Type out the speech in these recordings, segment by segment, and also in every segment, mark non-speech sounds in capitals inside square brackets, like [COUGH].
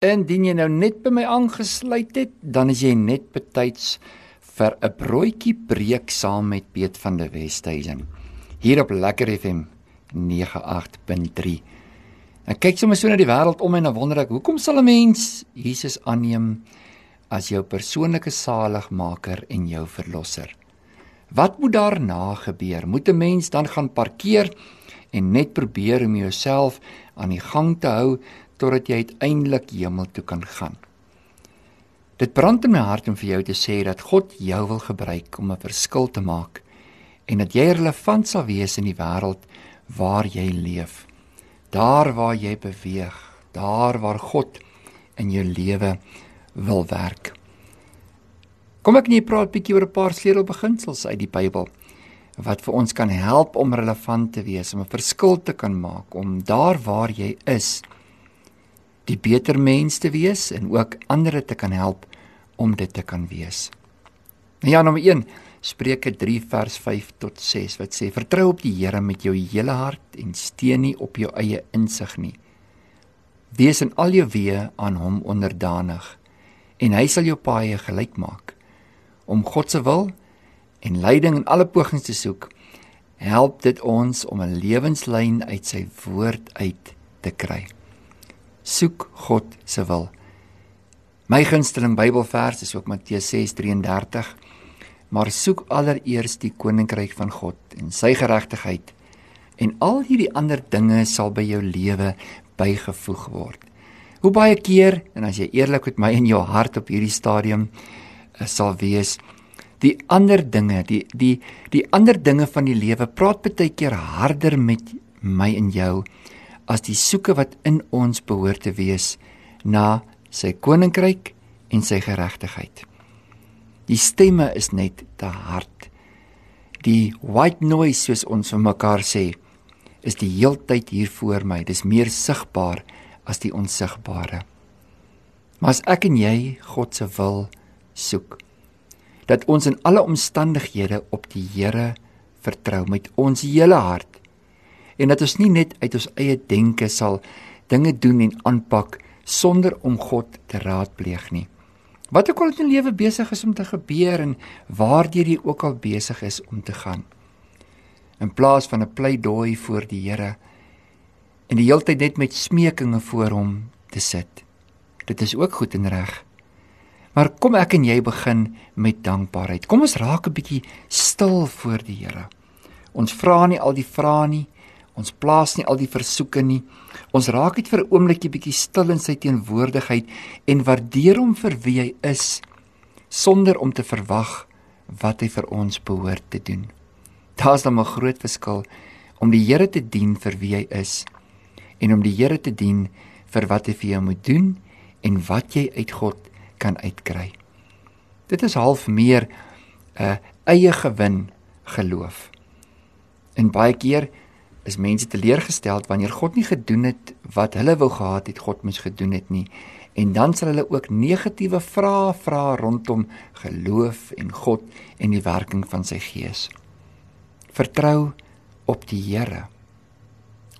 Indien jy nou net by my aangesluit het, dan is jy net betyds vir 'n broodjie breek saam met Piet van der Westhuizen hier op Lekker FM 98.3. Ek kyk sommer so na die wêreld om en dan wonder ek, hoekom sal 'n mens Jesus aanneem as jou persoonlike saligmaker en jou verlosser? Wat moet daarna gebeur? Moet 'n mens dan gaan parkeer en net probeer om jouself aan die gang te hou totdat jy uiteindelik hemel toe kan gaan. Dit brand in my hart om vir jou te sê dat God jou wil gebruik om 'n verskil te maak en dat jy relevant sal wees in die wêreld waar jy leef. Daar waar jy beweeg, daar waar God in jou lewe wil werk. Kom ek net praat 'n bietjie oor 'n paar sleutelbeginsels uit die Bybel wat vir ons kan help om relevant te wees, om 'n verskil te kan maak, om daar waar jy is die beter mens te wees en ook ander te kan help om dit te kan wees. Nou ja, nommer 1 Spreuke 3 vers 5 tot 6 wat sê vertrou op die Here met jou hele hart en steun nie op jou eie insig nie. Wees in al jou weë aan hom onderdanig en hy sal jou paaie gelyk maak. Om God se wil en leiding in alle pogings te soek, help dit ons om 'n lewenslyn uit sy woord uit te kry soek God se wil. My gunsteling Bybelvers is ook Matteus 6:33. Maar soek allereers die koninkryk van God en sy geregtigheid en al hierdie ander dinge sal by jou lewe bygevoeg word. Hoe baie keer en as jy eerlik met my in jou hart op hierdie stadium uh, sal wees, die ander dinge, die die die ander dinge van die lewe praat baie keer harder met my en jou as die soeke wat in ons behoort te wees na sy koninkryk en sy geregtigheid. Die stemme is net te hard. Die white noise soos ons vir mekaar sê, is die heeltyd hier voor my. Dis meer sigbaar as die onsigbare. Maar as ek en jy God se wil soek, dat ons in alle omstandighede op die Here vertrou met ons hele hart en dat ons nie net uit ons eie denke sal dinge doen en aanpak sonder om God te raadpleeg nie. Wat ook al in jou lewe besig is om te gebeur en waardeur jy ook al besig is om te gaan. In plaas van 'n pleidooi voor die Here en die hele tyd net met smekinge voor hom te sit. Dit is ook goed en reg. Maar kom ek en jy begin met dankbaarheid. Kom ons raak 'n bietjie stil voor die Here. Ons vra nie al die vrae nie. Ons plaas nie al die versoeke nie. Ons raak net vir 'n oombliekie bietjie stil in sy teenwoordigheid en waardeer hom vir wie hy is sonder om te verwag wat hy vir ons behoort te doen. Daar's dan 'n groot verskil om die Here te dien vir wie hy is en om die Here te dien vir wat hy vir jou moet doen en wat jy uit God kan uitkry. Dit is half meer 'n eie gewin geloof. En baie keer is mense teleurgesteld wanneer God nie gedoen het wat hulle wou gehad het God moes gedoen het nie. En dan sal hulle ook negatiewe vrae vra rondom geloof en God en die werking van sy Gees. Vertrou op die Here.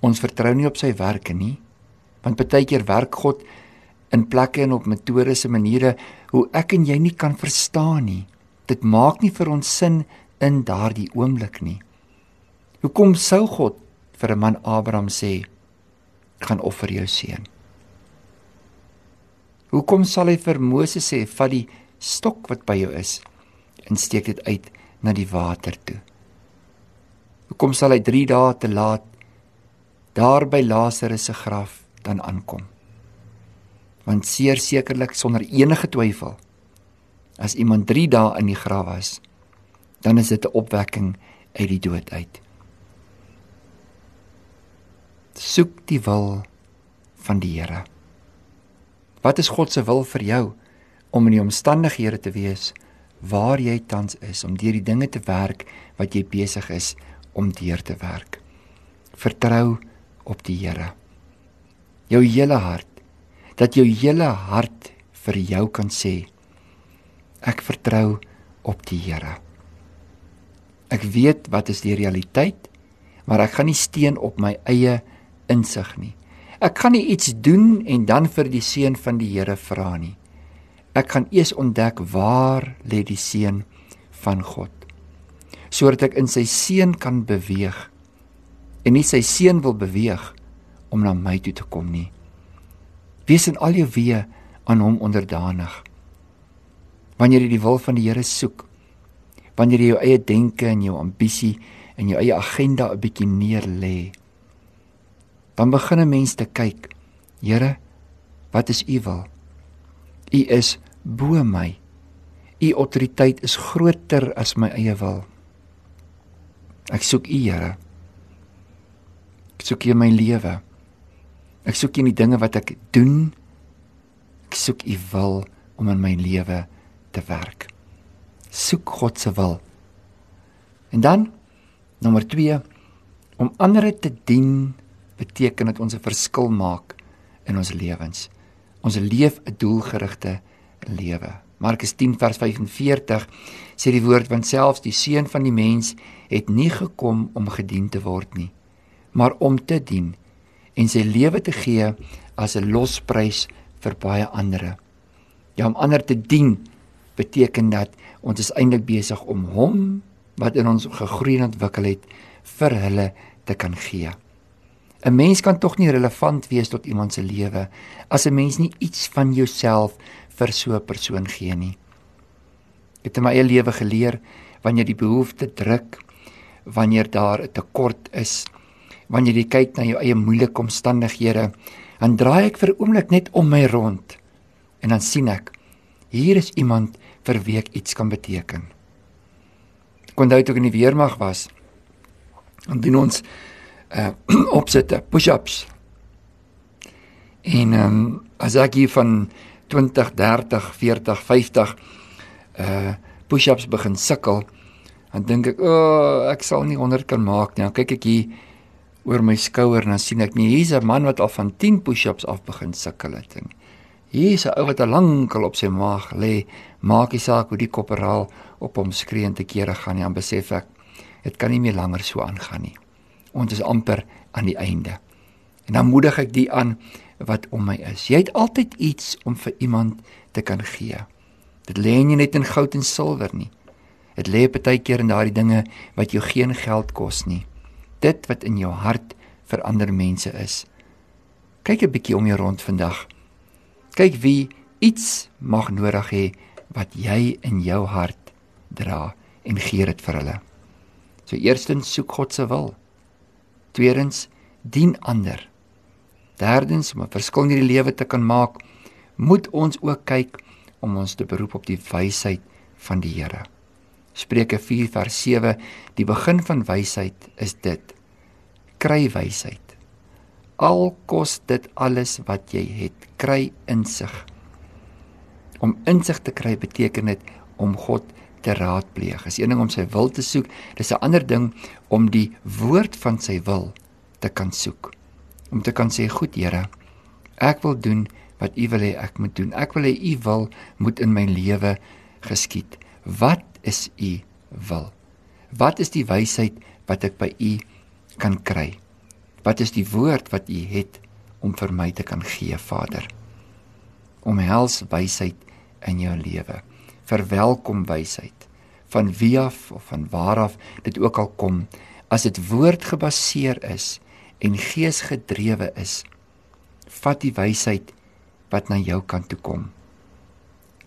Ons vertrou nie op sy werke nie, want baie keer werk God in plekke en op metodese maniere hoe ek en jy nie kan verstaan nie. Dit maak nie vir ons sin in daardie oomblik nie. Hoekom sou God vir 'n man Abraham sê gaan offer jou seun. Hoekom sal hy vir Moses sê vat die stok wat by jou is en steek dit uit na die water toe? Hoekom sal hy 3 dae te laat daar by Lazarus se graf dan aankom? Want seer sekerlik sonder enige twyfel as iemand 3 dae in die graf was, dan is dit 'n opwekking uit die dood uit soek die wil van die Here. Wat is God se wil vir jou om in die omstandighede te wees waar jy tans is om deur die dinge te werk wat jy besig is om deur te werk. Vertrou op die Here. Jou hele hart dat jou hele hart vir jou kan sê ek vertrou op die Here. Ek weet wat is die realiteit, maar ek gaan nie steun op my eie insig nie. Ek kan nie iets doen en dan vir die seën van die Here vra nie. Ek kan eers ontdek waar lê die seën van God sodat ek in sy seën kan beweeg en nie sy seën wil beweeg om na my toe te kom nie. Wees in al jou weë aan hom onderdanig. Wanneer jy die wil van die Here soek, wanneer jy jou eie denke en jou ambisie en jou eie agenda 'n bietjie neer lê, dan begin 'n mens te kyk, Here, wat is u wil? U is bo my. U autoriteit is groter as my eie wil. Ek soek U, Here. Ek soek U in my lewe. Ek soek U in die dinge wat ek doen. Ek soek U wil om in my lewe te werk. Soek God se wil. En dan nommer 2 om ander te dien beteken dat ons 'n verskil maak in ons lewens. Ons leef 'n doelgerigte lewe. Markus 10 vers 45 sê die woord want selfs die seun van die mens het nie gekom om gedien te word nie, maar om te dien en sy lewe te gee as 'n losprys vir baie ander. Ja om ander te dien beteken dat ons is eintlik besig om hom wat in ons gegroei en ontwikkel het vir hulle te kan gee. 'n Mens kan tog nie relevant wees tot iemand se lewe as 'n mens nie iets van jouself vir so 'n persoon gee nie. Ek het in my eie lewe geleer wanneer die behoefte druk, wanneer daar 'n tekort is, wanneer jy kyk na jou eie moeilike omstandighede, dan draai ek vir 'n oomblik net om my rond en dan sien ek hier is iemand vir wie ek iets kan beteken. Kon daai toe in die weermag was. En doen ons uh [CLEARS THROAT] opsette, push-ups. En ehm um, as ek hier van 20, 30, 40, 50 uh push-ups begin sukkel, dan dink ek, "O, oh, ek sal nie 100 kan maak nie." Dan kyk ek hier oor my skouer en dan sien ek, "Nee, hier's 'n man wat al van 10 push-ups af begin sukkel het." En hier's 'n ou wat al lankal op sy maag lê, maak nie saak hoe die kopperaal op hom skree en te kere gaan nie, dan besef ek, dit kan nie meer langer so aangaan nie. Ons is amper aan die einde. En dan moedig ek die aan wat om my is. Jy het altyd iets om vir iemand te kan gee. Dit lê nie net in goud en silwer nie. Dit lê baie keer in daardie dinge wat jou geen geld kos nie. Dit wat in jou hart vir ander mense is. Kyk 'n bietjie om jou rond vandag. Kyk wie iets mag nodig hê wat jy in jou hart dra en gee dit vir hulle. So eerstens soek God se wil. Tweedens dien ander. Derdens om 'n verskil in die lewe te kan maak, moet ons ook kyk om ons te beroep op die wysheid van die Here. Spreuke 4 vers 7: Die begin van wysheid is dit: kry wysheid. Al kos dit alles wat jy het, kry insig. Om insig te kry beteken dit om God te raadpleeg. Is een ding om sy wil te soek, dis 'n ander ding om die woord van sy wil te kan soek. Om te kan sê goed Here ek wil doen wat u wil hê ek moet doen. Ek wil hê u wil moet in my lewe geskied. Wat is u wil? Wat is die wysheid wat ek by u kan kry? Wat is die woord wat u het om vir my te kan gee Vader? Omhels wysheid in jou lewe verwelkom wysheid van wie af of van waar af dit ook al kom as dit woord gebaseer is en geesgedrewe is, vat die wysheid wat na jou kant toe kom.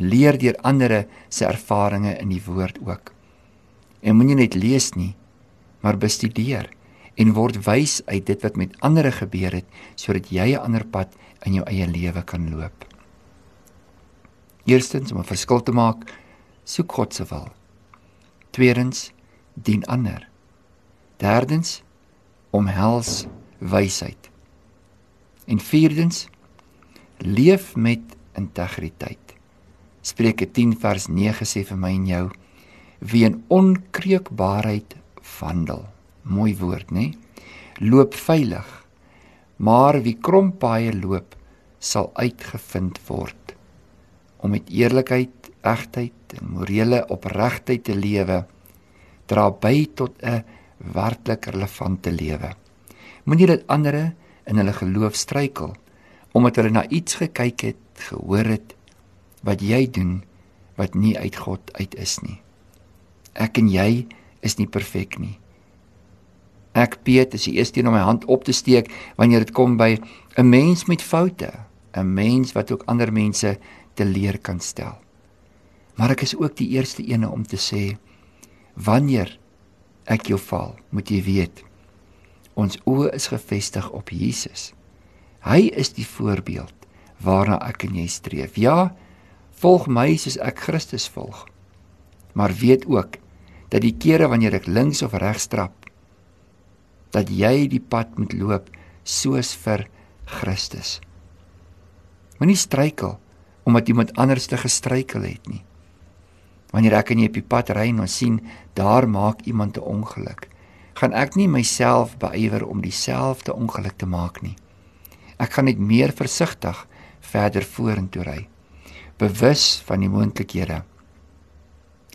Leer deur ander se ervarings in die woord ook. En moenie net lees nie, maar bestudeer en word wys uit dit wat met ander gebeur het sodat jy 'n ander pad in jou eie lewe kan loop. Eerstens om 'n verskil te maak, soek God se wil. Tweedens, dien ander. Derdens, omhels wysheid. En vierdens leef met integriteit. Spreuke 10 vers 9 sê vir my en jou wie in onkreukbaarheid wandel. Mooi woord, né? Loop veilig. Maar wie krompaaie loop, sal uitgevind word. Om met eerlikheid, egtheid en morele opregtheid te lewe, dra by tot 'n werklik relevante lewe. Moenie dat ander in hulle geloof struikel omdat hulle na iets gekyk het, gehoor het wat jy doen wat nie uit God uit is nie. Ek en jy is nie perfek nie. Ek Piet is die eerste een om my hand op te steek wanneer dit kom by 'n mens met foute, 'n mens wat ook ander mense te leer kan stel. Maar ek is ook die eerste een om te sê wanneer ek jou val, moet jy weet ons oë is gefestig op Jesus. Hy is die voorbeeld waarna ek en jy streef. Ja, volg my soos ek Christus volg. Maar weet ook dat die kere wanneer ek links of regs trap, dat jy die pad moet loop soos vir Christus. Moenie struikel omdat iemand anders te gestruikel het nie. Wanneer ek en jy op die pad ry en ons sien daar maak iemand 'n ongeluk, gaan ek nie myself beywer om dieselfde ongeluk te maak nie. Ek gaan net meer versigtig verder vorentoe ry, bewus van die moontlikhede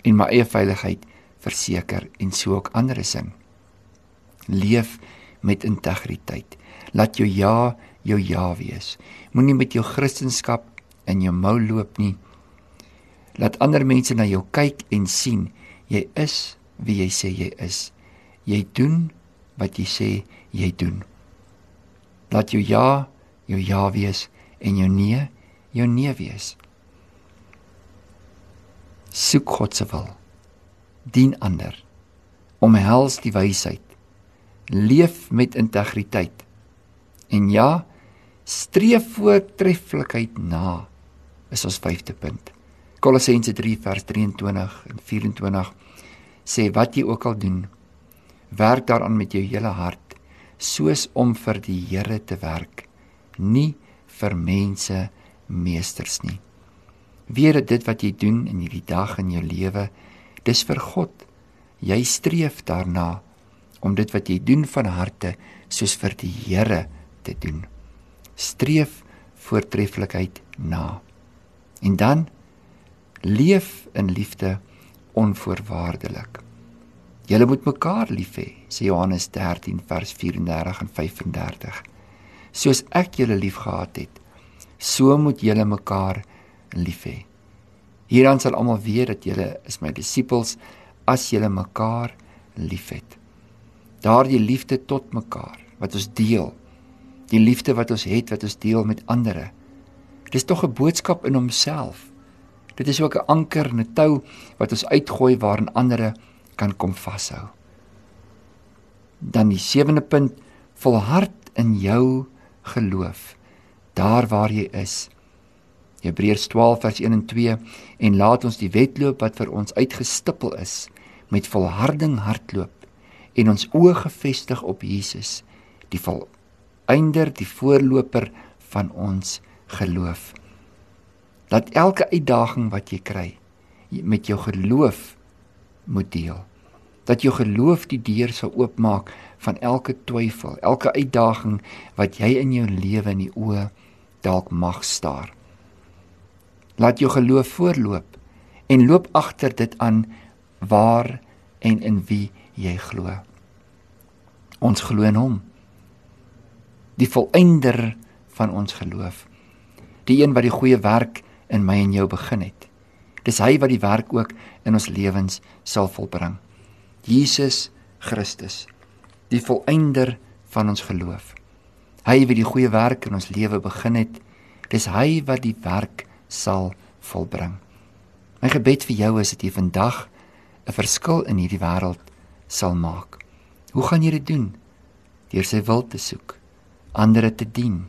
en my eie veiligheid verseker en so ook ander se. Leef met integriteit. Laat jou ja jou ja wees. Moenie met jou kristendom in jou mou loop nie. Laat ander mense na jou kyk en sien jy is wie jy sê jy is. Jy doen wat jy sê jy doen. Laat jou ja jou ja wees en jou nee jou nee wees. Soek God se wil. Dien ander. Omhels die wysheid leef met integriteit. En ja, streef voortreffelikheid na is ons vyfde punt. Kolossense 3 vers 23 en 24 sê wat jy ook al doen, werk daaraan met jou hele hart, soos om vir die Here te werk, nie vir mense meesters nie. Weer dit wat jy doen in hierdie dag in jou lewe, dis vir God. Jy streef daarna om dit wat jy doen van harte soos vir die Here te doen. Streef voortreffelikheid na. En dan leef in liefde onvoorwaardelik. Julle moet mekaar lief hê, sê Johannes 13 vers 34 en 35. Soos ek julle liefgehad het, so moet julle mekaar lief hê. Hierdan sal almal weet dat julle is my disippels as julle mekaar liefhet daardie liefde tot mekaar wat ons deel die liefde wat ons het wat ons deel met ander dis tog 'n boodskap in homself. Dit is ook 'n anker en 'n tou wat ons uitgooi waarin ander kan kom vashou. Dan die sewende punt volhard in jou geloof daar waar jy is. Hebreërs 12 vers 1 en 2 en laat ons die wedloop wat vir ons uitgestippel is met volharding hardloop en ons oë gefestig op Jesus, die volëinder, die voorloper van ons geloof. Laat elke uitdaging wat jy kry met jou geloof moet deel. Dat jou geloof die deur sal oopmaak van elke twyfel, elke uitdaging wat jy in jou lewe in die oë dalk mag staar. Laat jou geloof voorloop en loop agter dit aan waar en in wie jy glo. Ons glo in hom. Die volëinder van ons geloof. Die een wat die goeie werk in my en jou begin het. Dis hy wat die werk ook in ons lewens sal volbring. Jesus Christus, die volëinder van ons geloof. Hy wie die goeie werk in ons lewe begin het, dis hy wat die werk sal volbring. My gebed vir jou is dat jy vandag 'n verskil in hierdie wêreld sal maak. Hoe gaan jy dit doen? Deur sy wil te soek, ander te dien,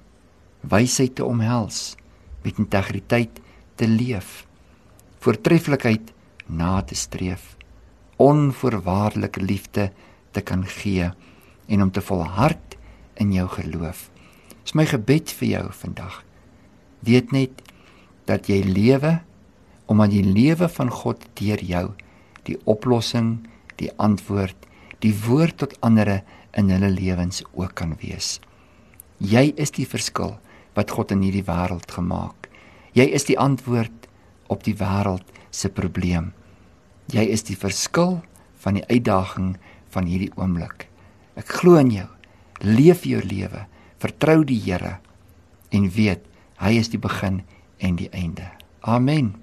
wysheid te omhels, met integriteit te leef, voortreffelikheid na te streef, onvoorwaardelike liefde te kan gee en om te volhard in jou geloof. Dis my gebed vir jou vandag. Weet net dat jy lewe omdat die lewe van God deur jou die oplossing, die antwoord, die woord tot ander in hulle lewens ook kan wees. Jy is die verskil wat God in hierdie wêreld gemaak. Jy is die antwoord op die wêreld se probleem. Jy is die verskil van die uitdaging van hierdie oomblik. Ek glo in jou. Leef jou lewe Vertrou die Here en weet hy is die begin en die einde. Amen.